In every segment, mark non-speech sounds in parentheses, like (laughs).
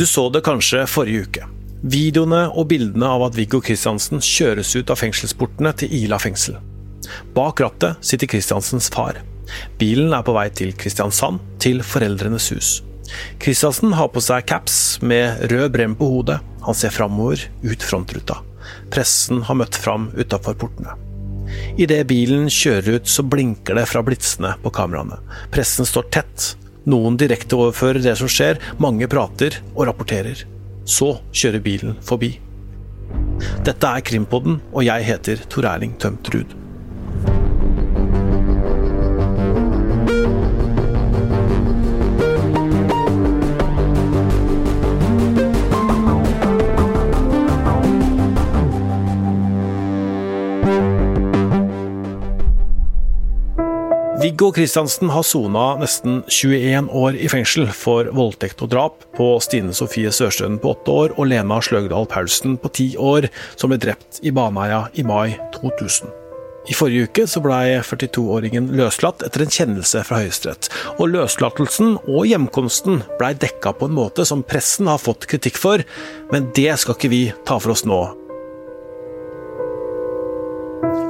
Du så det kanskje forrige uke. Videoene og bildene av at Viggo Kristiansen kjøres ut av fengselsportene til Ila fengsel. Bak rattet sitter Kristiansens far. Bilen er på vei til Kristiansand, til foreldrenes hus. Kristiansen har på seg caps med rød brem på hodet. Han ser framover, ut frontruta. Pressen har møtt fram utafor portene. Idet bilen kjører ut, så blinker det fra blitsene på kameraene. Pressen står tett. Noen direkteoverfører det som skjer, mange prater og rapporterer. Så kjører bilen forbi. Dette er Krimpodden, og jeg heter Tor Erling Tømt Ruud. Viggo Kristiansen har sona nesten 21 år i fengsel for voldtekt og drap på Stine Sofie Sørstøen på åtte år og Lena Sløgdal Paulsen på ti år, som ble drept i Baneheia i mai 2000. I forrige uke så blei 42-åringen løslatt etter en kjennelse fra Høyesterett. Og løslatelsen og hjemkomsten blei dekka på en måte som pressen har fått kritikk for, men det skal ikke vi ta for oss nå.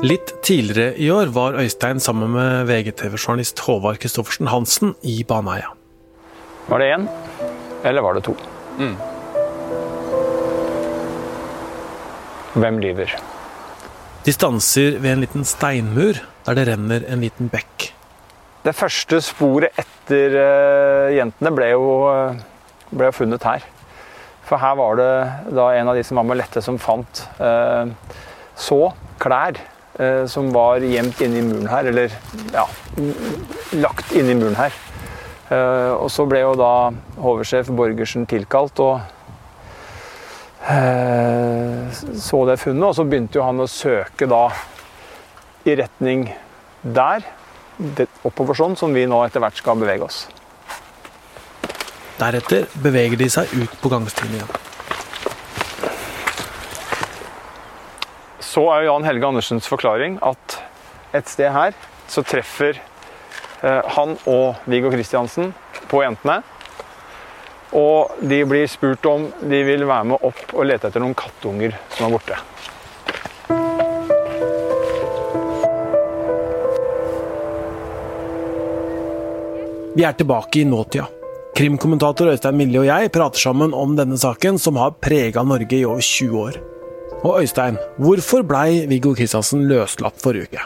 Litt tidligere i år var Øystein sammen med VGTV-journalist Håvard Christoffersen Hansen i Baneheia. Var det én, eller var det to? Hvem lyver? De stanser ved en liten steinmur der det renner en liten bekk. Det første sporet etter eh, jentene ble jo, eh, ble jo funnet her. For her var det da en av de som var med lette, som fant eh, så klær som var gjemt inni muren her, eller ja, lagt inni muren her. Eh, og så ble jo da HV-sjef Borgersen tilkalt og eh, så det funnet, og så begynte jo han å søke da i retning der, oppover sånn, som vi nå etter hvert skal bevege oss. Deretter beveger de seg ut på gangstien igjen. Så er Jan Helge Andersens forklaring at et sted her så treffer eh, han og Viggo Kristiansen på jentene. Og de blir spurt om de vil være med opp og lete etter noen kattunger som er borte. Vi er tilbake i nåtida. Krimkommentator Øystein Millie og jeg prater sammen om denne saken, som har prega Norge i over 20 år. Og Øystein, hvorfor blei Viggo Kristiansen løslatt forrige uke?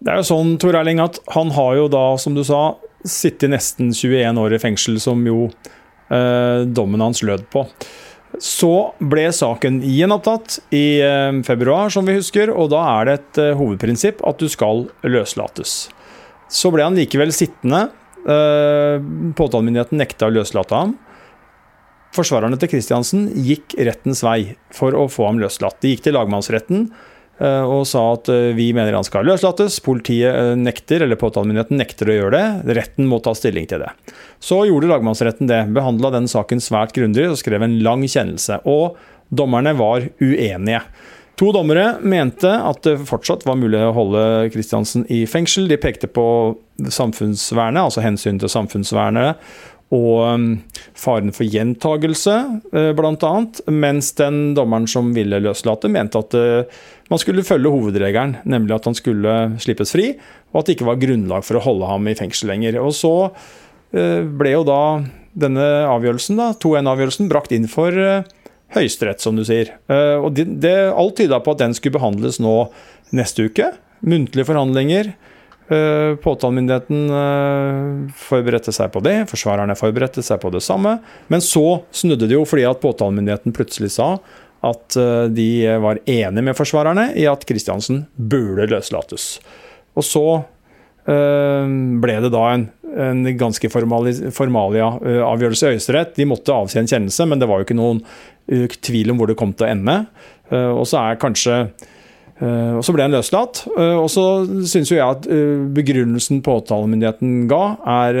Det er jo sånn, Tor Erling, at han har jo da, som du sa, sittet nesten 21 år i fengsel, som jo eh, dommen hans lød på. Så ble saken gjenopptatt i eh, februar, som vi husker, og da er det et eh, hovedprinsipp at du skal løslates. Så ble han likevel sittende. Eh, påtalemyndigheten nekta å løslate ham. Forsvarerne til Kristiansen gikk rettens vei for å få ham løslatt. De gikk til lagmannsretten eh, og sa at eh, vi mener han skal løslates. Politiet eh, nekter, eller påtalemyndigheten nekter å gjøre det. Retten må ta stilling til det. Så gjorde lagmannsretten det. Behandla den saken svært grundig og skrev en lang kjennelse. Og dommerne var uenige. To dommere mente at det fortsatt var mulig å holde Kristiansen i fengsel. De pekte på samfunnsvernet, altså hensyn til samfunnsvernet, og um, faren for gjentagelse, uh, bl.a. Mens den dommeren som ville løslate, mente at uh, man skulle følge hovedregelen, nemlig at han skulle slippes fri, og at det ikke var grunnlag for å holde ham i fengsel lenger. Og så uh, ble jo da denne avgjørelsen, 2-1-avgjørelsen, brakt inn for Høyesterett, som du sier. Og det, det, alt tyda på at den skulle behandles nå neste uke. Muntlige forhandlinger. Uh, Påtalemyndigheten uh, forberedte seg på det, forsvarerne forberedte seg på det samme. Men så snudde det jo fordi at påtalemyndigheten plutselig sa at uh, de var enige med forsvarerne i at Kristiansen burde løslates. Og så ble det da en, en ganske formalia-avgjørelse i Høyesterett. De måtte avsi en kjennelse, men det var jo ikke noen tvil om hvor det kom til å ende. Og så er kanskje og Så ble han løslatt. Og så syns jeg at begrunnelsen påtalemyndigheten ga, er,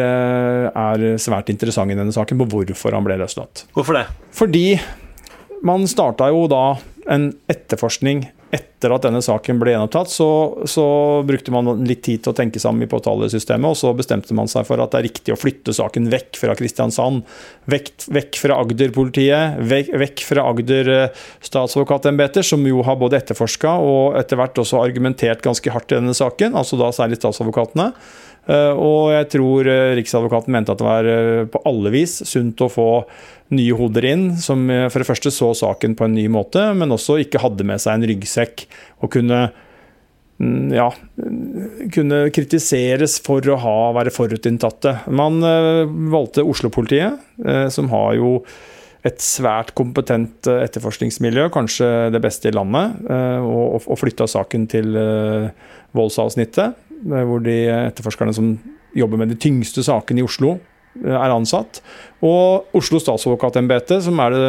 er, svært interessant i denne saken på hvorfor han ble løslatt. Hvorfor det? Fordi man starta jo da en etterforskning etter at denne saken ble gjenopptatt, så, så, brukte man litt tid til å tenke sammen i påtalesystemet, og så bestemte man seg for at det er riktig å flytte saken vekk fra Kristiansand. Vekk, vekk fra Agder-politiet, vekk, vekk, fra Agder eh, statsadvokatembeter, som jo har både etterforska og etter hvert også argumentert ganske hardt i denne saken, altså da særlig statsadvokatene. Eh, og jeg tror eh, Riksadvokaten mente at det var på alle vis sunt å få nye hoder inn, som for det første så saken på en ny måte, men også ikke hadde med seg en ryggsekk og kunne mm, ja, kunne kritiseres for å ha, være forutinntatte. Man valgte Oslo-politiet, som har jo et svært kompetent etterforskningsmiljø, kanskje det beste i landet, og flytta saken til voldsavsnittet, hvor de etterforskerne som jobber med de tyngste sakene i Oslo, er ansatt. Og Oslo statsadvokatembete, som er det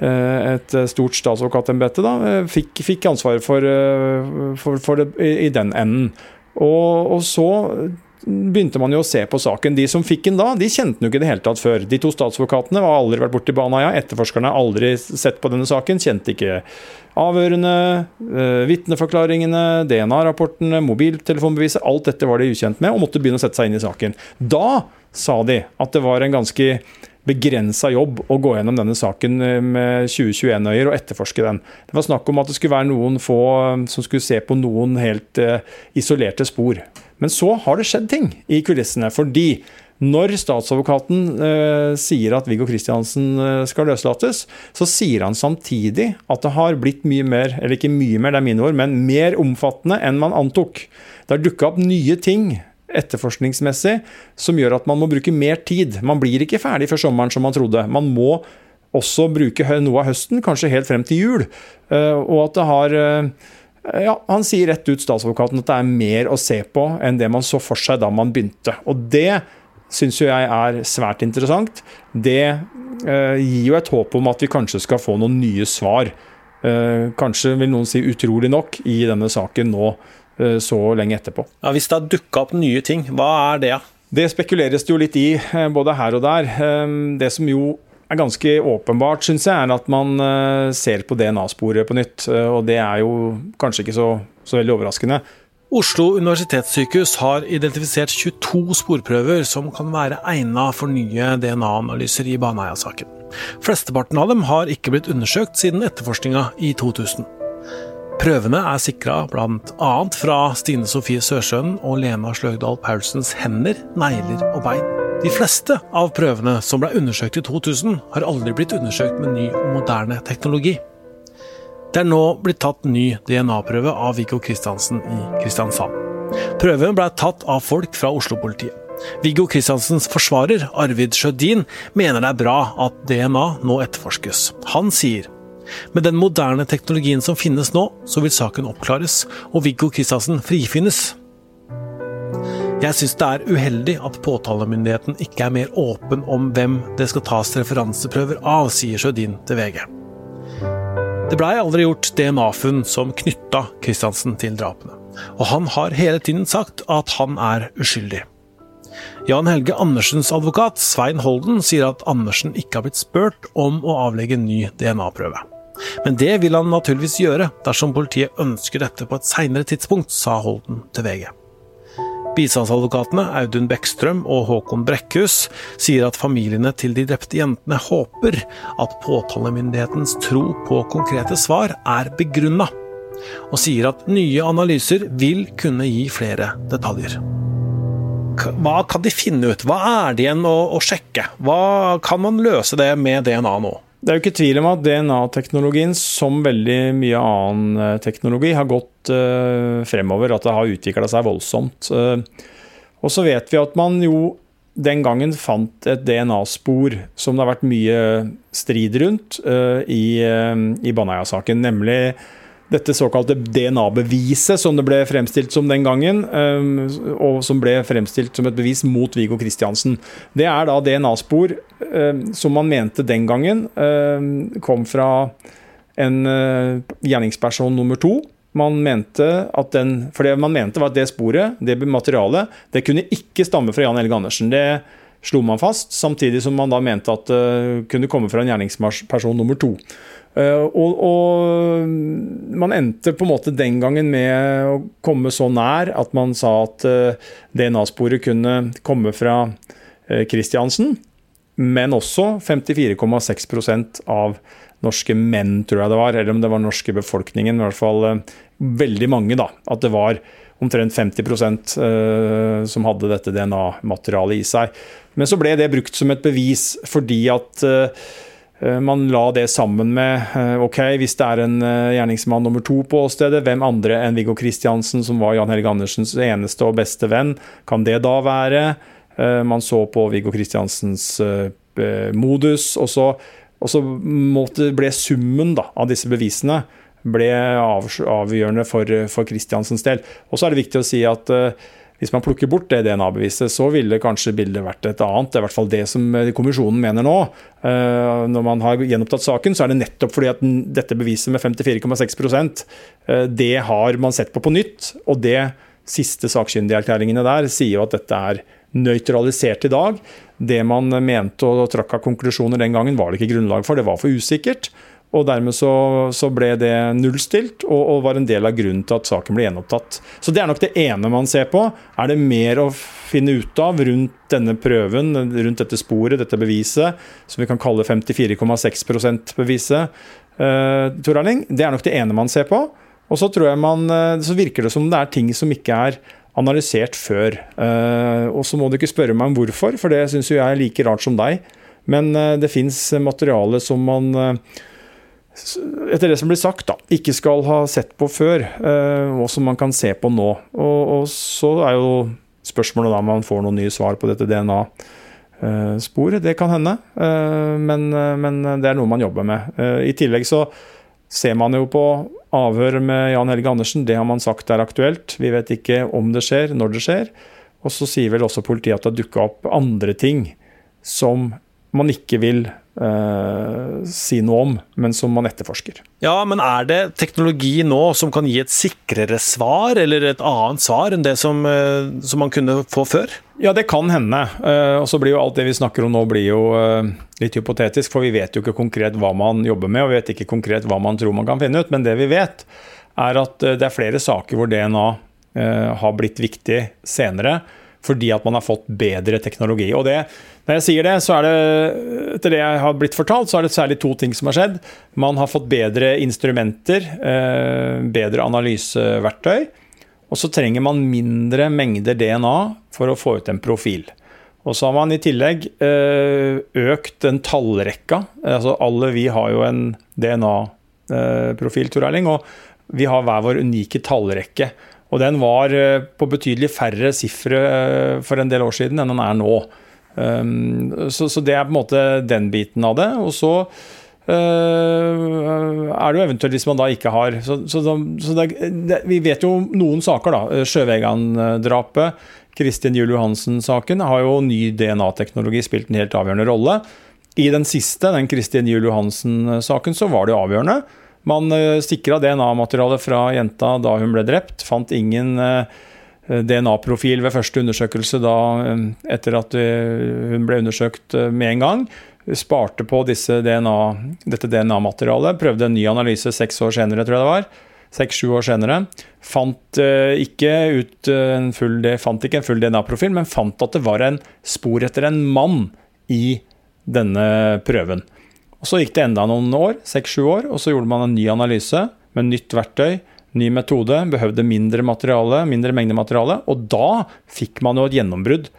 eh, et stort statsadvokatembete, fikk, fikk ansvaret for, eh, for, for, det i den enden. Og, og, så begynte man jo å se på saken. De som fikk den da, de kjente den jo ikke i det hele tatt før. De to statsadvokatene har aldri vært borti Baneheia. Etterforskerne har aldri sett på denne saken, kjente ikke avhørene, eh, vitneforklaringene, DNA-rapportene, mobiltelefonbeviset. Alt dette var de ukjent med, og måtte begynne å sette seg inn i saken. Da sa de at det var en ganske begrensa jobb å gå gjennom denne saken eh, med 2021-øyer og etterforske den. Det var snakk om at det skulle være noen få eh, som skulle se på noen helt uh, isolerte spor. Men så har det skjedd ting i kulissene. Fordi når statsadvokaten eh, sier at Viggo Kristiansen skal løslates, så sier han samtidig at det har blitt mye mer, eller ikke mye mer, det er mine ord, men mer omfattende enn man antok. Det har dukka opp nye ting etterforskningsmessig som gjør at man må bruke mer tid. Man blir ikke ferdig før sommeren som man trodde. Man må også bruke noe av høsten, kanskje helt frem til jul. Eh, og at det har eh, ja, Han sier rett ut, statsadvokaten, at det er mer å se på enn det man så for seg da man begynte. Og det syns jo jeg er svært interessant. Det eh, gir jo et håp om at vi kanskje skal få noen nye svar. Kanskje vil noen si utrolig nok i denne saken nå så lenge etterpå. Ja, Hvis det har dukka opp nye ting, hva er det? Det spekuleres det jo litt i, eh, både her og der. Ehm, det som jo er ganske åpenbart, syns jeg, er at man eh, ser på DNA-sporet på nytt. Og det er jo kanskje ikke så, så veldig overraskende. Oslo universitetssykehus har identifisert 22 sporprøver som kan være egnet for nye DNA-analyser i Baneheia-saken. Flesteparten av dem har ikke blitt undersøkt siden etterforskninga i 2000. Prøvene er sikra bl.a. fra Stine Sofie Sørsjøen og Lena Sløgdal Paulsens hender, negler og bein. De fleste av prøvene som ble undersøkt i 2000, har aldri blitt undersøkt med ny og moderne teknologi. Det er nå blitt tatt ny DNA-prøve av Viggo Kristiansen i Kristiansand. Prøven ble tatt av folk fra Oslo-politiet. Viggo Kristiansens forsvarer, Arvid Sjødin, mener det er bra at DNA nå etterforskes. Han sier med den moderne teknologien som finnes nå, så vil saken oppklares, og Viggo Kristiansen frifinnes. Jeg syns det er uheldig at påtalemyndigheten ikke er mer åpen om hvem det skal tas referanseprøver av, sier Sjødin til VG. Det blei aldri gjort DNA-funn som knytta Kristiansen til drapene, og han har hele tiden sagt at han er uskyldig. Jan Helge Andersens advokat, Svein Holden, sier at Andersen ikke har blitt spurt om å avlegge ny DNA-prøve. Men det vil han naturligvis gjøre dersom politiet ønsker dette på et seinere tidspunkt, sa Holden til VG. Bistandsadvokatene Audun Bekkstrøm og Håkon Brekkhus sier at familiene til de drepte jentene håper at påtalemyndighetens tro på konkrete svar er begrunna, og sier at nye analyser vil kunne gi flere detaljer. Hva kan de finne ut? Hva er det igjen å, å sjekke? Hva Kan man løse det med DNA nå? Det er jo ikke tvil om at DNA-teknologien, som veldig mye annen eh, teknologi, har gått uh, fremover. At det har utvikla seg voldsomt. Uh, og så vet vi at man jo den gangen fant et DNA-spor som det har vært mye strid rundt uh, i, i Baneheia-saken. Nemlig dette såkalte DNA-beviset, som det ble fremstilt som den gangen, um, og som ble fremstilt som et bevis mot Viggo Kristiansen. Det er da DNA-spor um, som man mente den gangen um, kom fra en uh, gjerningsperson nummer to. Man mente at den, for det man mente var at det sporet, det materialet, det kunne ikke stamme fra Jan Helge Andersen. Det slo man fast, samtidig som man da mente at det kunne komme fra en gjerningsperson nummer to. Uh, og, og, man endte på en måte den gangen med å komme så nær at man sa at uh, DNA-sporet kunne komme fra Kristiansen, men også 54,6% av norske menn, tror jeg det var, eller om det var norske befolkningen, i hvert fall veldig mange, da. At det var omtrent 50 uh, som hadde dette DNA-materialet i seg. Men så ble det brukt som et bevis fordi at man la det sammen med uh, ok, hvis det er en gjerningsmann nummer to på åstedet, hvem andre enn Viggo Kristiansen, som var Jan Helge Andersens eneste og beste venn, kan det da være? Man så på Viggo Kristiansens modus, og så, og så ble summen da, av disse bevisene ble avgjørende for, for Kristiansens del. Og så er det viktig å si at hvis man plukker bort det DNA-beviset, så ville kanskje bildet vært et annet. Det er i hvert fall det som eh, kommisjonen mener nå. Uh, når man har gjenopptatt saken, så er det nettopp fordi at dette beviset med 54,6 uh, det har man sett på på nytt. Og det siste sakkyndigerklæringene der sier jo at dette er nøytralisert i dag. Det man mente og trakk av konklusjoner den gangen, var det ikke grunnlag for. Det var for usikkert. Og dermed så, så ble det nullstilt, og, og, var en del av grunnen til at saken ble gjenopptatt. Så det er nok det ene man ser på. Er det mer å finne ut av rundt denne prøven, rundt dette sporet, dette beviset, som vi kan kalle 54,6 %-beviset, eh, Tor Erling? Det er nok det ene man ser på. Og så, man, uh, så virker det som det er ting som ikke er analysert før. Uh, og så må du ikke spørre meg om hvorfor, for det syns jo jeg er like rart som deg. Men uh, det fins materiale som man uh, etter det som blir sagt, da, ikke skal ha sett på før, eh, og som man kan se på nå. Og, og så er jo spørsmålet da om man får noen nye svar på dette DNA-sporet. Det kan hende, eh, men, men, det er noe man jobber med. Eh, I tillegg så ser man jo på avhør med Jan Helge Andersen. Det har man sagt er aktuelt. Vi vet ikke om det skjer, når det skjer. Og så sier vel også politiet at det har dukka opp andre ting som man ikke vil uh, si noe om, men som man etterforsker. Ja, men er det teknologi nå som kan gi et sikrere svar, eller et annet svar enn det som, uh, som man kunne få før? Ja, det kan hende. Uh, og så blir jo alt det vi snakker om nå blir jo litt hypotetisk, for vi vet jo ikke konkret hva man jobber med, og vi vet ikke konkret hva man tror man kan finne ut. Men det vi vet, er at det er flere saker hvor DNA har blitt viktig senere fordi at man har fått bedre teknologi. Og det, Når jeg sier det, så er det etter det jeg har blitt fortalt, så er det særlig to ting som har skjedd. Man har fått bedre instrumenter, eh, bedre analyseverktøy. Og så trenger man mindre mengder DNA for å få ut en profil. Og så har man i tillegg eh, økt den tallrekka. Altså alle vi har jo en DNA-profil, Tor Erling, og vi har hver vår unike tallrekke. Og den var eh, på betydelig færre sifre eh, for en del år siden enn den er nå. Um, så, det er på en måte den biten av det. Og så uh, er det jo eventuelt hvis man da ikke har Så, vi vet jo noen saker, da. Sjøvegan-drapet, Kristin Juel Johansen-saken, har jo ny DNA-teknologi spilt en helt avgjørende rolle. I den siste, den Kristin Juel Johansen-saken, så var det jo avgjørende. Man stikker sikra DNA-materialet fra jenta da hun ble drept. Fant ingen eh, DNA-profil ved første undersøkelse da, eh, etter at hun ble undersøkt med en gang. Sparte på DNA, dette DNA-materialet. Prøvde en ny analyse seks år senere, tror jeg det var. Seks-sju år senere. Fant, ikke ut en full, fant ikke en full DNA-profil, men fant at det var en spor etter en mann i denne prøven. Og Så gikk det enda noen år, seks-sju år, og så gjorde man en ny analyse med nytt verktøy, ny metode, behøvde mindre materiale, mindre mengde materiale. Og da fikk man jo et gjennombrudd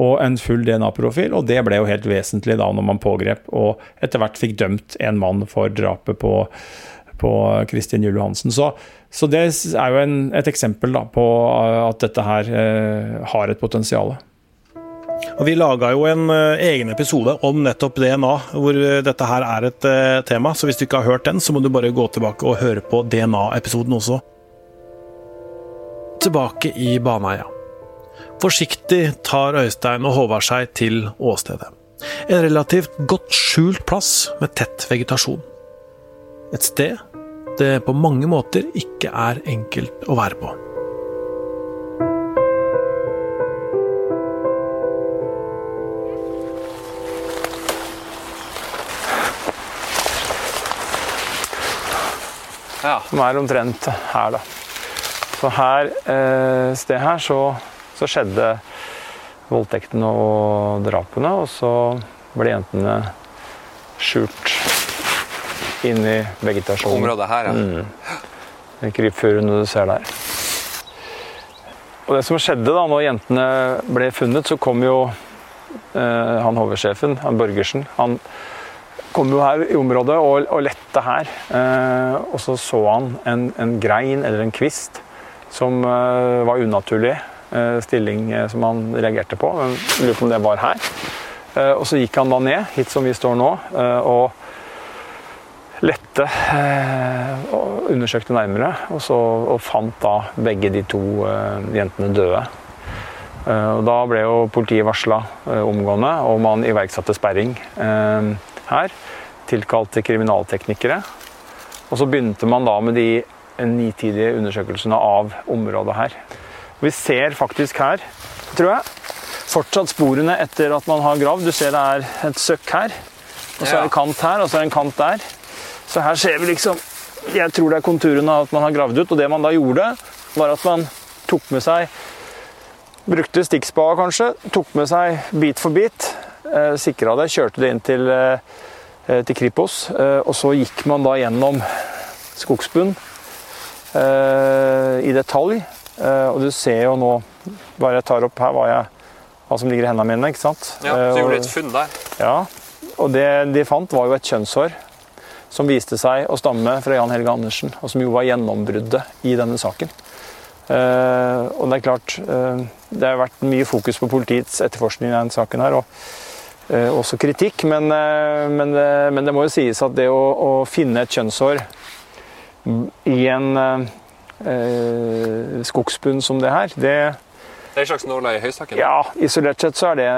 og en full DNA-profil, og det ble jo helt vesentlig da når man pågrep og etter hvert fikk dømt en mann for drapet på, på Kristin Juel Johansen. Så, så, det er jo en, et eksempel da, på at dette her eh, har et potensial. Og Vi laga jo en uh, egen episode om nettopp DNA, hvor uh, dette her er et uh, tema. Så hvis du ikke har hørt den, så må du bare gå tilbake og høre på DNA-episoden også. Tilbake i Baneheia. Forsiktig tar Øystein og Håvard seg til åstedet. En relativt godt skjult plass med tett vegetasjon. Et sted det på mange måter ikke er enkelt å være på. Ja. som er omtrent her, da. Så her, eh, sted her, så, så skjedde voldtektene og drapene, og så ble jentene skjult inn i vegetasjonen. Området her, ja. Mm. Den krypfurene du ser der. Og det som skjedde da når jentene ble funnet, så kom jo eh, han HV-sjefen, han Borgersen, han kom jo her i området og, og lette her. Eh, og så så han en, en grein eller en kvist som eh, var unaturlig eh, stilling eh, som han reagerte på. Jeg lurer på om det var her. Eh, og så gikk han da ned, hit som vi står nå, eh, og lette og undersøkte nærmere. Og, så, og fant da begge de to jentene døde. Og da ble jo politiet varsla omgående, og man iverksatte sperring eh, her. Tilkalte kriminalteknikere. Og så begynte man da med de nitidige undersøkelsene av området her. Vi ser faktisk her, tror jeg, fortsatt sporene etter at man har gravd. Du ser det er et søkk her, og så er det kant her, og så er det en kant der. Så her ser vi liksom Jeg tror det er konturene av at man har gravd ut. Og det man da gjorde, var at man tok med seg Brukte stikkspade, kanskje. Tok med seg bit for bit. Eh, Sikra det, kjørte det inn til, eh, til Kripos. Eh, og så gikk man da gjennom skogsbunn eh, i detalj. Og du ser jo nå Bare jeg tar opp her hva, jeg, hva som ligger i hendene mine. ikke sant? Ja, så gjorde du et funn der. ja, og det de fant var jo et kjønnshår som viste seg å stamme fra Jan Helge Andersen, og som jo var gjennombruddet i denne saken. Uh, og det er klart, uh, det har vært mye fokus på politiets etterforskning i denne saken her, og også kritikk, men, eh, men, det, men det må jo sies at det å, å finne et kjønnshår i en eh, eh, skogsbunn som det her, det Det er en slags nåla i høystakken. ja, isolert sett så er det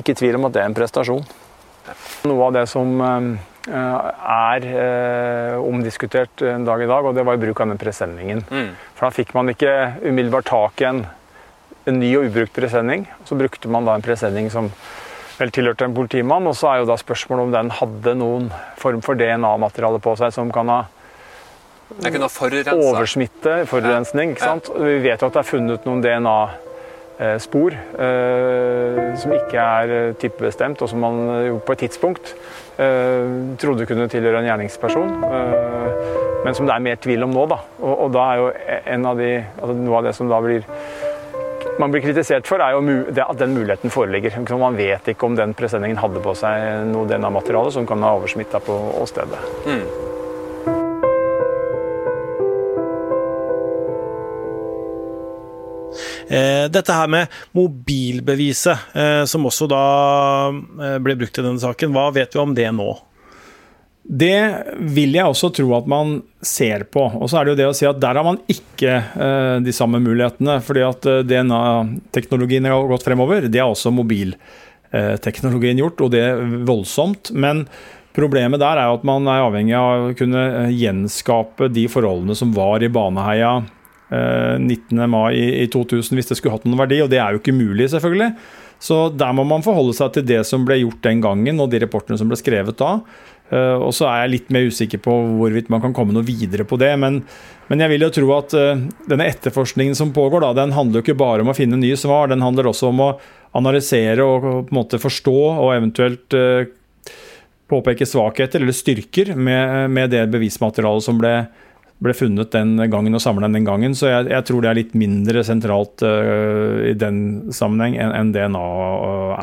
ikke tvil om at det er en prestasjon. Noe av det som eh, er eh, omdiskutert en dag i dag, og det var i bruk av den presenningen. Mm. For da fikk man ikke umiddelbart tak i en, en ny og ubrukt presenning. Så brukte man da en presenning som vel tilhørte en politimann, og så er jo da spørsmålet om den hadde noen form for DNA-materiale på seg som kan ha oversmitte, forurensning. ikke sant? Vi vet jo at det er funnet noen DNA-spor eh, som ikke er eh, typebestemt, og som man eh, jo på et tidspunkt eh, trodde kunne tilhøre en gjerningsperson. eh, men som det er mer tvil om nå. da. Og, og da er jo en av de, altså noe av det som da blir man blir kritisert for, er jo at den muligheten foreligger. Man vet ikke om den presenningen hadde på seg noe DNA-materiale som kan ha oversmitta på åstedet. Mm. Eh, dette her med mobilbeviset, eh, som også da eh, ble brukt i denne saken, hva vet vi om det nå? Det vil jeg også tro at man ser på. Og så er det jo det å si at der har man ikke eh, de samme mulighetene. fordi at eh, DNA-teknologien har gått fremover. Det har også mobilteknologien gjort, og det er voldsomt. Men problemet der er jo at man er avhengig av å kunne eh, gjenskape de forholdene som var i Baneheia eh, 19. mai i, i 2000, hvis det skulle hatt noen verdi. Og det er jo ikke mulig, selvfølgelig. Så der må man forholde seg til det som ble gjort den gangen, og de rapportene som ble skrevet da. Eh, og så er jeg litt mer usikker på hvorvidt man kan komme noe videre på det. Men, men jeg vil jo tro at eh, denne etterforskningen som pågår, da, den handler jo ikke bare om å finne nye svar. Den handler også om å analysere og, på en måte forstå og eventuelt eh, påpeke svakheter eller styrker med, med det bevismaterialet som ble, ble funnet den gangen og samla den gangen. Så jeg, jeg, tror det er litt mindre sentralt uh, i den sammenheng enn en DNA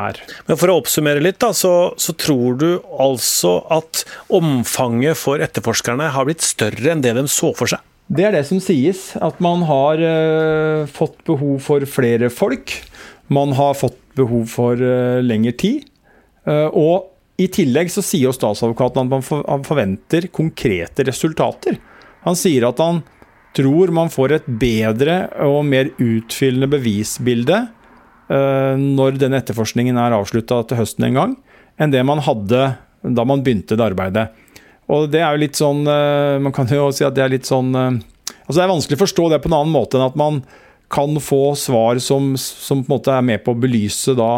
er. Men For å oppsummere litt, da, så, så, tror du altså at omfanget for etterforskerne har blitt større enn det de så for seg? Det er det som sies. At man har uh, fått behov for flere folk. Man har fått behov for uh, lengre tid. og i tillegg så sier jo statsadvokaten at man forventer konkrete resultater. Han sier at han tror man får et bedre og mer utfyllende bevisbilde uh, når den etterforskningen er avslutta til høsten en gang, enn det man hadde da man begynte det arbeidet. Og det er jo litt sånn uh, Man kan jo si at det er litt sånn uh, Altså Det er vanskelig å forstå det på en annen måte enn at man kan få svar som, som på en måte er med på å belyse da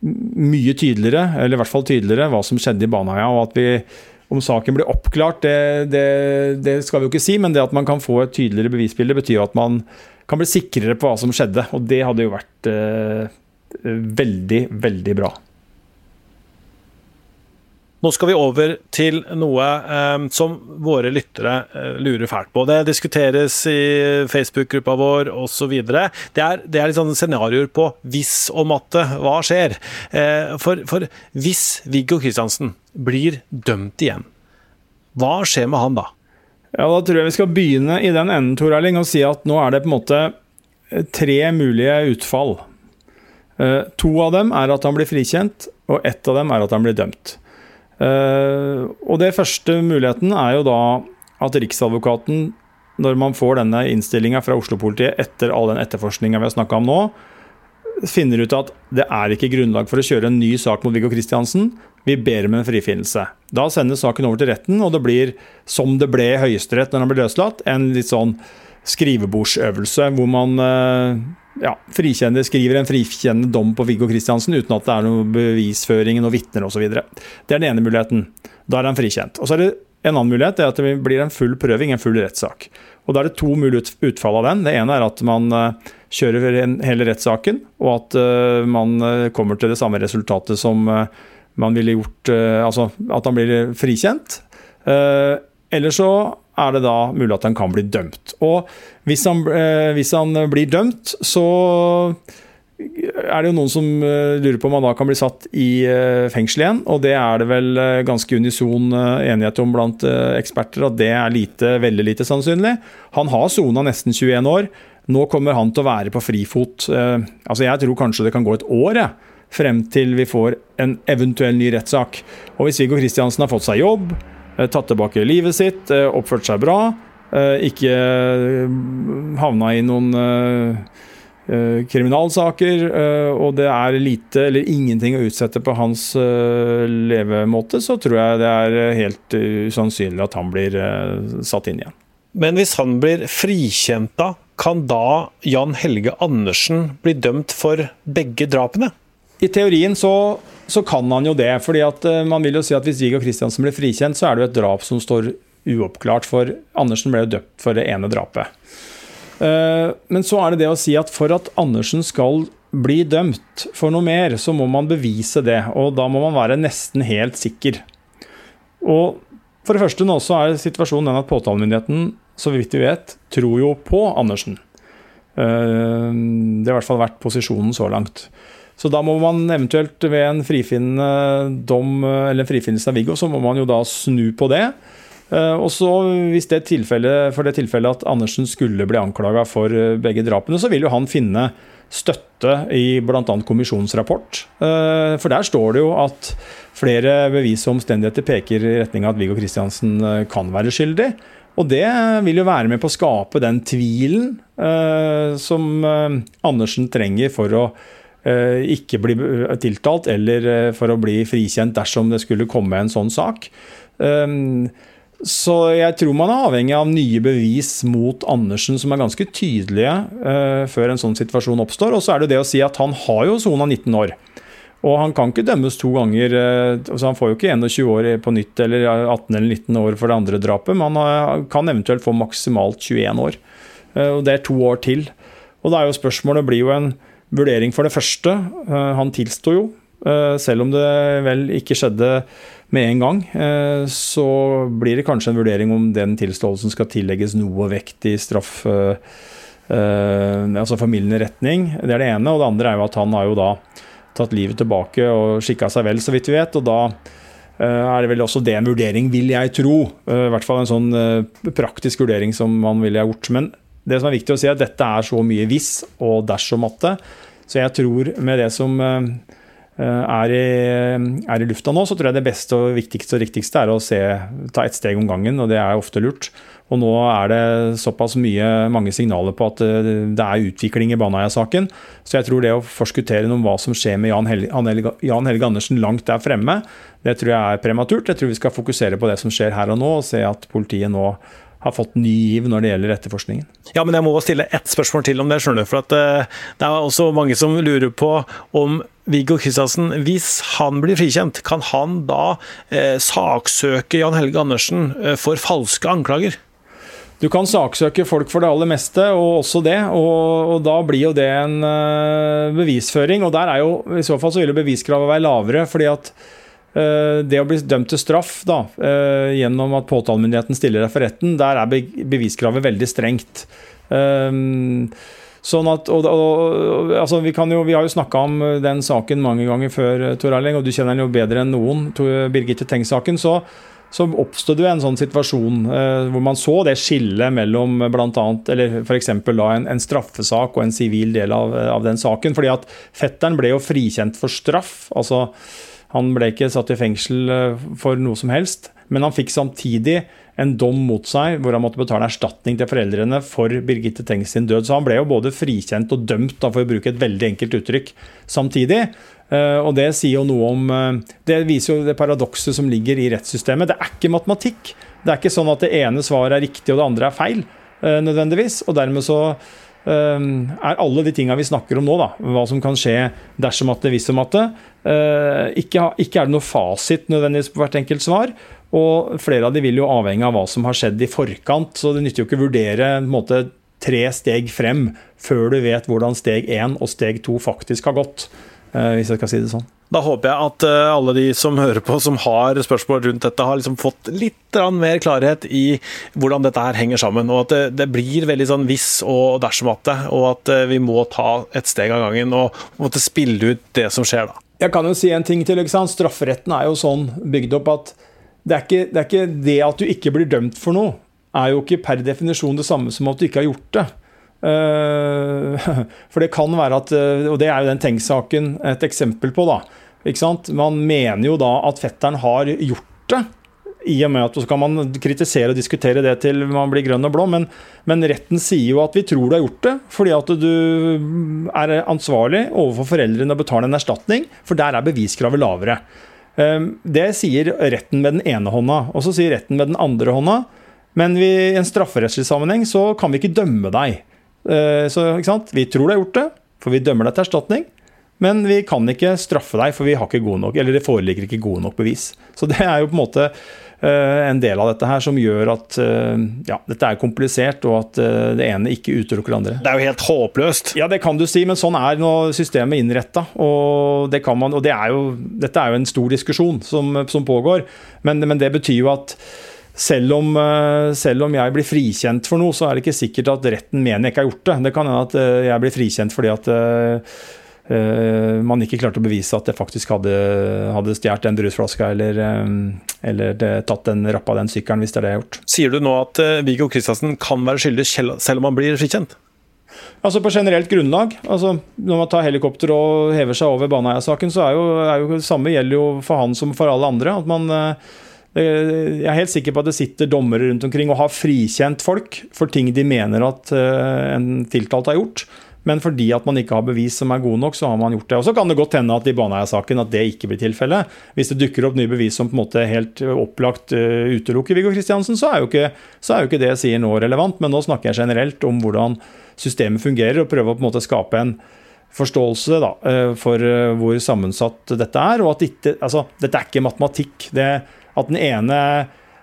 mye tydeligere, eller i hvert fall tydeligere, hva som skjedde i Baneheia, og at vi om saken blir oppklart, det, det, det, skal vi jo ikke si, men det at man kan få et tydeligere bevisbilde, betyr jo at man kan bli sikrere på hva som skjedde. Og det hadde jo vært eh, veldig, veldig bra. Nå skal vi over til noe eh, som våre lyttere eh, lurer fælt på. Det diskuteres i Facebook-gruppa vår osv. Det, er, det er litt sånne scenarioer på hvis og matte. Hva skjer? Eh, for, for, hvis Viggo Kristiansen blir dømt igjen, hva skjer med han da? Ja, Da tror jeg vi skal begynne i den enden Tor Erling, og si at nå er det på en måte eh, tre mulige utfall. Eh, to av dem er at han blir frikjent, og ett av dem er at han blir dømt. Uh, og det første muligheten er jo da at Riksadvokaten, når man får denne innstillinga fra Oslo-politiet etter all den etterforskninga vi har snakka om nå, finner ut at det er ikke grunnlag for å kjøre en ny sak mot Viggo Kristiansen. Vi ber om en frifinnelse. Da sendes saken over til retten, og det blir, som det ble i Høyesterett når han ble løslatt, en litt sånn skrivebordsøvelse hvor man uh, ja, skriver en frikjennende dom på Viggo Kristiansen uten at det er noe bevisføring, noen vitner osv. Det er den ene muligheten. Da er han frikjent. Og så er det en annen mulighet det er at det blir en full prøving, en full rettssak. Og Da er det to mulige utfall av den. Det ene er at man eh, kjører hele rettssaken, og at eh, man eh, kommer til det samme resultatet som man ville gjort Altså at han blir frikjent. Eller så er det da mulig at han kan bli dømt. Og hvis han, eh, hvis han blir dømt, så er det jo noen som eh, lurer på om han da kan bli satt i eh, fengsel igjen. Og det er det vel ganske unison enighet om blant eksperter at det er lite, veldig lite sannsynlig. Han har sona nesten 21 år. Nå kommer han til å være på frifot. Altså Jeg tror kanskje det kan gå et år jeg, frem til vi får en eventuell ny rettssak. Og hvis Viggo Kristiansen har fått seg jobb, Eh, tatt tilbake livet sitt, eh, oppført seg bra. Eh, ikke havna i noen kriminalsaker, og det er lite eller ingenting å utsette på hans levemåte, så tror jeg det er helt usannsynlig at han blir satt inn igjen. Men hvis han blir frikjent da, kan da Jan Helge Andersen bli dømt for begge drapene? I teorien så så kan han jo det. fordi at eh, man vil jo si at Hvis Viggo Kristiansen blir frikjent, så er det jo et drap som står uoppklart. For Andersen ble jo døpt for det ene drapet. Eh, men så er det det å si at for at Andersen skal bli dømt for noe mer, så må man bevise det. Og da må man være nesten helt sikker. Og for det første nå så er situasjonen den at påtalemyndigheten, så vidt vi vet, tror jo på Andersen. Eh, det har i hvert fall vært posisjonen så langt. Så da må man eventuelt ved en frifinnende dom eller en frifinnelse av Viggo, så må man jo da snu på det. Eh, og så hvis det tilfellet, For det tilfellet at Andersen skulle bli anklaga for eh, begge drapene, så vil jo han finne støtte i bl.a. kommisjonens rapport. Eh, for der står det jo at flere bevis og omstendigheter peker i retning av at Viggo Kristiansen kan være skyldig. Og det vil jo være med på å skape den tvilen som Andersen trenger for å Eh, ikke bli eh, tiltalt, eller eh, for å bli frikjent dersom det skulle komme en sånn sak. Ehm, så jeg tror man er avhengig av nye bevis mot Andersen som er ganske tydelige før en sånn situasjon oppstår. Og så er det det å si at han har jo sona 19 år. Og han kan ikke dømmes to ganger. så Han får jo ikke 21 år på nytt eller 18 eller 19 år for det andre drapet, men han kan eventuelt få maksimalt 21 år. Og det er to år til. Og da er jo spørsmålet blir jo en vurdering for det første. Eh, han tilsto jo, eh, selv om det vel ikke skjedde med en gang. Eh, så blir det kanskje en vurdering om den tilståelsen skal tillegges noe vekt i straff altså formildende retning. Det er det ene. Og det andre er jo at han har jo da tatt livet tilbake og skikka seg vel, så vidt vi vet. Og da er det vel også det en vurdering, vil jeg tro. I hvert fall en sånn praktisk vurdering som man ville gjort. Men det som er viktig å si, er at dette er så mye hvis og dersom matte. Så jeg tror med det som eh, er i, er i, lufta nå, så tror jeg det beste og viktigste og riktigste er å se, ta ett steg om gangen, og det er ofte lurt. Og nå er det såpass mye, mange signaler på at eh, det er utvikling i Baneheia-saken. Så jeg tror det å forskuttere om hva som skjer med Jan Helge, Jan Helge Andersen langt der fremme, det tror jeg er prematurt. Jeg tror vi skal fokusere på det som skjer her og nå, og se at politiet nå har fått ny giv når det gjelder etterforskningen. Ja, men jeg må stille ett spørsmål til om det. skjønner du, for at uh, Det er også mange som lurer på om Viggo Kristiansen, hvis han blir frikjent, kan han da uh, saksøke Jan Helge Andersen uh, for falske anklager? Du kan saksøke folk for det aller meste, og også det. Og, og da blir jo det en bevisføring. Og der er jo, i så fall så vil beviskravet være lavere. fordi at det å bli dømt til straff da, eh, gjennom at påtalemyndigheten stiller deg for retten, der er beviskravet veldig strengt. Eh, sånn at, og, og, altså vi, jo, vi, har jo snakka om den saken mange ganger før, Tor Erling, og du kjenner den jo bedre enn noen. Birgitte Tengs-saken. Så, så oppstod jo en sånn situasjon eh, hvor man så det skillet mellom bl.a. eller f.eks. En, en straffesak og en sivil del av, av, den saken. fordi at fetteren ble jo frikjent for straff. altså han ble ikke satt i fengsel eh, for noe som helst, men han fikk samtidig en dom mot seg hvor han måtte betale erstatning til foreldrene for Birgitte Tengs sin død. Så han ble jo både frikjent og dømt, da, for å bruke et veldig enkelt uttrykk, samtidig. Eh, og Det sier jo noe om, eh, det viser jo det paradokset som ligger i rettssystemet. Det er ikke matematikk. Det er ikke sånn at det ene svaret er riktig og det andre er feil, nødvendigvis. Og dermed så er alle de tinga vi snakker om nå, da, hva som kan skje dersom at det, hvis om at det. Eh, ikke er det noe fasit nødvendigvis på hvert enkelt svar. Og flere av de vil jo avhenge av hva som har skjedd i forkant, så det nytter jo ikke å vurdere en måte, tre steg frem før du vet hvordan steg én og steg to faktisk har gått, eh, hvis jeg skal si det sånn. Da håper jeg at eh, alle de som hører på, som har spørsmål rundt dette, har liksom fått litt mer klarhet i hvordan dette her henger sammen. Og at det, blir veldig sånn hvis og dersom at det, og at eh, vi må ta et steg av gangen og måtte spille ut det som skjer da. Jeg kan jo si en ting til. ikke sant? Strafferetten er jo sånn bygd opp at det er, ikke, det er ikke det at du ikke blir dømt for noe, er jo ikke per definisjon det samme som at du ikke har gjort det. Eh, (laughs) for det kan være at Og det er jo den Tengs-saken et eksempel på, da. Man mener jo da at fetteren har gjort det. I og med at Så kan man kritisere og diskutere det til man blir grønn og blå, men, men retten sier jo at vi tror du har gjort det, fordi at du er ansvarlig overfor foreldrene å betale en erstatning, for der er beviskravet lavere. Ehm, det sier retten med den ene hånda, og så sier retten med den andre hånda. Men i en strafferettslig sammenheng så kan vi ikke dømme deg. Ehm, så Vi tror du har gjort det, for vi dømmer deg til erstatning. Men vi kan ikke straffe deg, for vi har ikke god nok, eller det foreligger ikke gode nok bevis. Så det er jo på en måte eh, en del av dette her som gjør at eh, ja, dette er komplisert, og at eh, det ene ikke utelukker det andre. Det er jo helt håpløst. Ja, det kan du si, men sånn er nå systemet innretta. Og, det og det er jo, dette er jo en stor diskusjon som, som pågår, men, men, det betyr jo at selv om, selv om, jeg blir frikjent for noe, så er det ikke sikkert at retten mener jeg ikke har gjort det. Det kan hende at jeg blir frikjent fordi at uh, man ikke klarte å bevise at jeg faktisk hadde, hadde stjålet den brusflaska eller, um, eller tatt den, rappa den sykkelen, hvis det er det jeg har gjort. Sier du nå at uh, Viggo Kristiansen kan være skyldig selv om han blir frikjent? Altså På generelt grunnlag. altså Når man tar helikopter og hever seg over Baneheia-saken, så er jo, er jo det samme gjelder jo for han som for alle andre. at man jeg er helt sikker på at det sitter dommere rundt omkring og har frikjent folk for ting de mener at en tiltalt har gjort. Men fordi at man ikke har bevis som er gode nok, så har man gjort det. Og Så kan det godt hende at i Baneheia-saken at det ikke blir tilfellet. Hvis det dukker opp nye bevis som på en måte helt opplagt uh, utelukker Viggo Kristiansen, så er, ikke, så er, jo ikke, det jeg sier nå relevant. Men nå snakker jeg generelt om hvordan systemet fungerer, og prøver å på en måte skape en forståelse da, for hvor sammensatt dette er. Og at ikke, altså, dette er ikke matematikk. Det, at den ene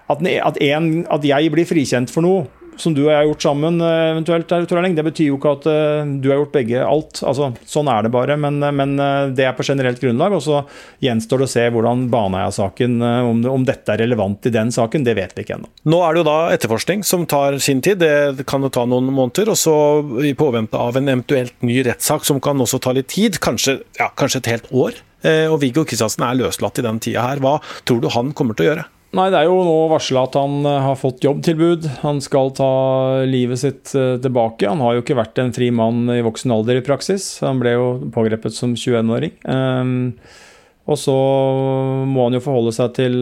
at, den, at, en, at jeg blir frikjent for noe, som du og jeg har gjort sammen, eventuelt, eventuelt, det betyr jo ikke at eh, du har gjort begge alt. Altså, sånn er det bare, men, eh, men det er på generelt grunnlag. Og så gjenstår det å se hvordan Baneheia-saken, om, om, dette er relevant i den saken, det vet vi ikke ennå. Nå er det jo da etterforskning som tar sin tid, det kan jo ta noen måneder. Og så i påvente av en eventuelt ny rettssak som kan også ta litt tid, kanskje, ja, kanskje et helt år. Og Viggo Kristiansen er løslatt i den tida her. Hva tror du han kommer til å gjøre? Nei, det er jo nå varsla at han eh, har fått jobbtilbud. Han skal ta livet sitt eh, tilbake. Han har jo ikke vært en fri mann i voksen alder i praksis. Han ble jo pågrepet som 21-åring. Um, og så må han jo forholde seg til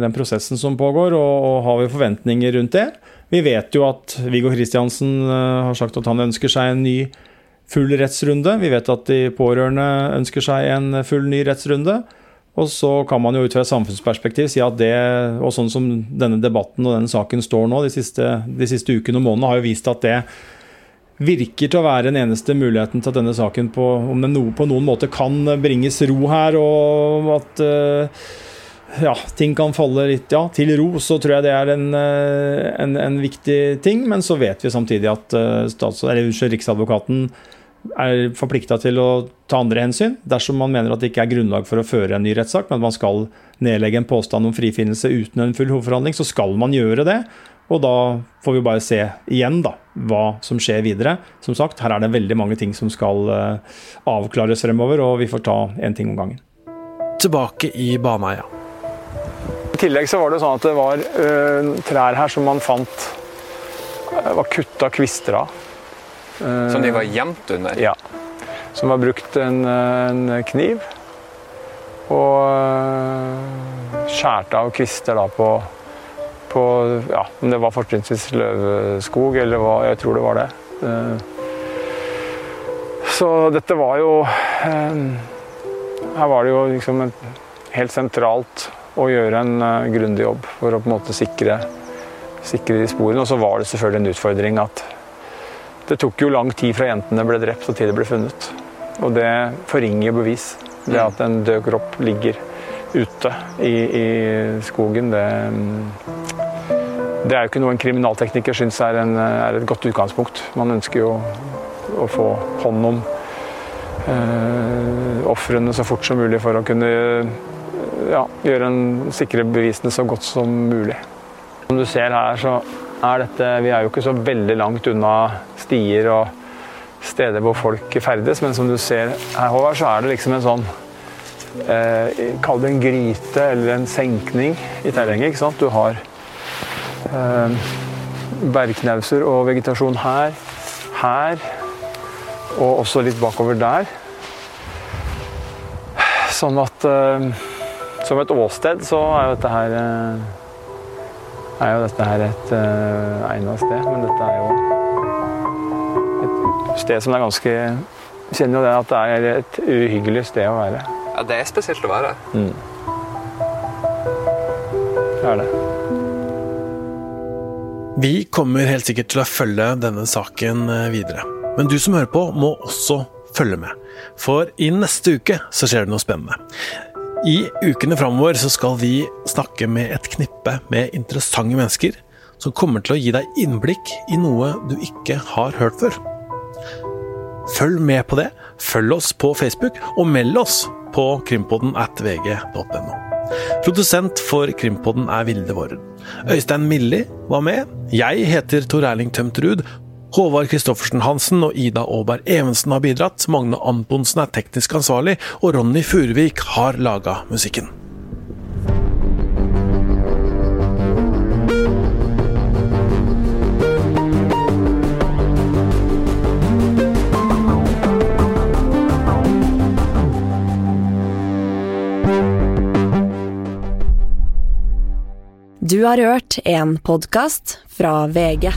den prosessen som pågår, og, har vi forventninger rundt det. Vi vet jo at Viggo Kristiansen har sagt at han ønsker seg en ny full rettsrunde. Vi vet at de pårørende ønsker seg en full ny rettsrunde. Og så kan man jo ut fra et samfunnsperspektiv si at det, og sånn som denne debatten og denne saken står nå, de siste, de siste ukene og månedene, har jo vist at det virker til å være den eneste muligheten til at denne saken på, om den på noen måte kan bringes ro her, og at uh, ja, ting kan falle litt ja, til ro, så tror jeg det er en, en, en viktig ting. Men så vet vi samtidig at uh, stats, eller, Riksadvokaten er forplikta til å ta andre hensyn dersom man mener at det ikke er grunnlag for å føre en ny rettssak, men at man skal nedlegge en påstand om frifinnelse uten en full hovedforhandling, så skal man gjøre det. Og da får vi bare se igjen da, hva som skjer videre. Som sagt, her er det veldig mange ting som skal uh, avklares fremover, og vi får ta én ting om gangen. Tilbake i Baneheia. I tillegg så var det sånn at det var ø, trær her som man fant uh, var kutta kvister av. Som de var gjemt under? Ja. Som var brukt en, en kniv. Og skjærte av kvister da på, på ja, Om det var fortrinnsvis løvskog, eller hva Jeg tror det var det. Så dette var jo Her var det jo liksom helt sentralt å gjøre en grundig jobb for å på en måte sikre, sikre de sporene. Og så var det selvfølgelig en utfordring at det tok jo lang tid fra jentene ble drept og til de ble funnet. Og det forringer bevis. Det at en død kropp ligger ute i, i skogen, det, det er jo ikke noe en kriminaltekniker syns er, en, er, et godt utgangspunkt. Man ønsker jo å få hånd om eh, ofrene så fort som mulig for å kunne ja, gjøre en, sikre bevisene så godt som mulig. Som du ser her, så er dette Vi er jo ikke så veldig langt unna stier og steder hvor folk ferdes, men som du ser her, Håvard, så er det liksom en sånn eh, Kall det en gryte eller en senkning i terrenget. ikke sant? Du har eh, bergknauser og vegetasjon her, her og også litt bakover der. Sånn at eh, som et åsted så er jo dette her eh, er jo dette her et uh, egnet sted, men dette er jo et sted som er ganske Kjenner jo det at det er et uhyggelig sted å være. Ja, det er spesielt å være her. Mm. Det er det. Vi kommer helt sikkert til å følge denne saken eh, videre. Men du som hører på, må også følge med. For i neste uke så skjer det noe spennende. I ukene framover så skal vi snakke med et knippe med interessante mennesker som kommer til å gi deg innblikk i noe du ikke har hørt før. Følg med på det, følg oss på Facebook, og meld oss på krimpodden at vg.no. Produsent for Krimpodden er Vilde Våren. Øystein Milli var med. Jeg heter Tor Erling Tømterud, Håvard Kristoffersen Hansen og Ida Aaberg Evensen har bidratt, Magne Antonsen er teknisk ansvarlig, og Ronny Furuvik har laga musikken. Du har hørt en podkast fra VG.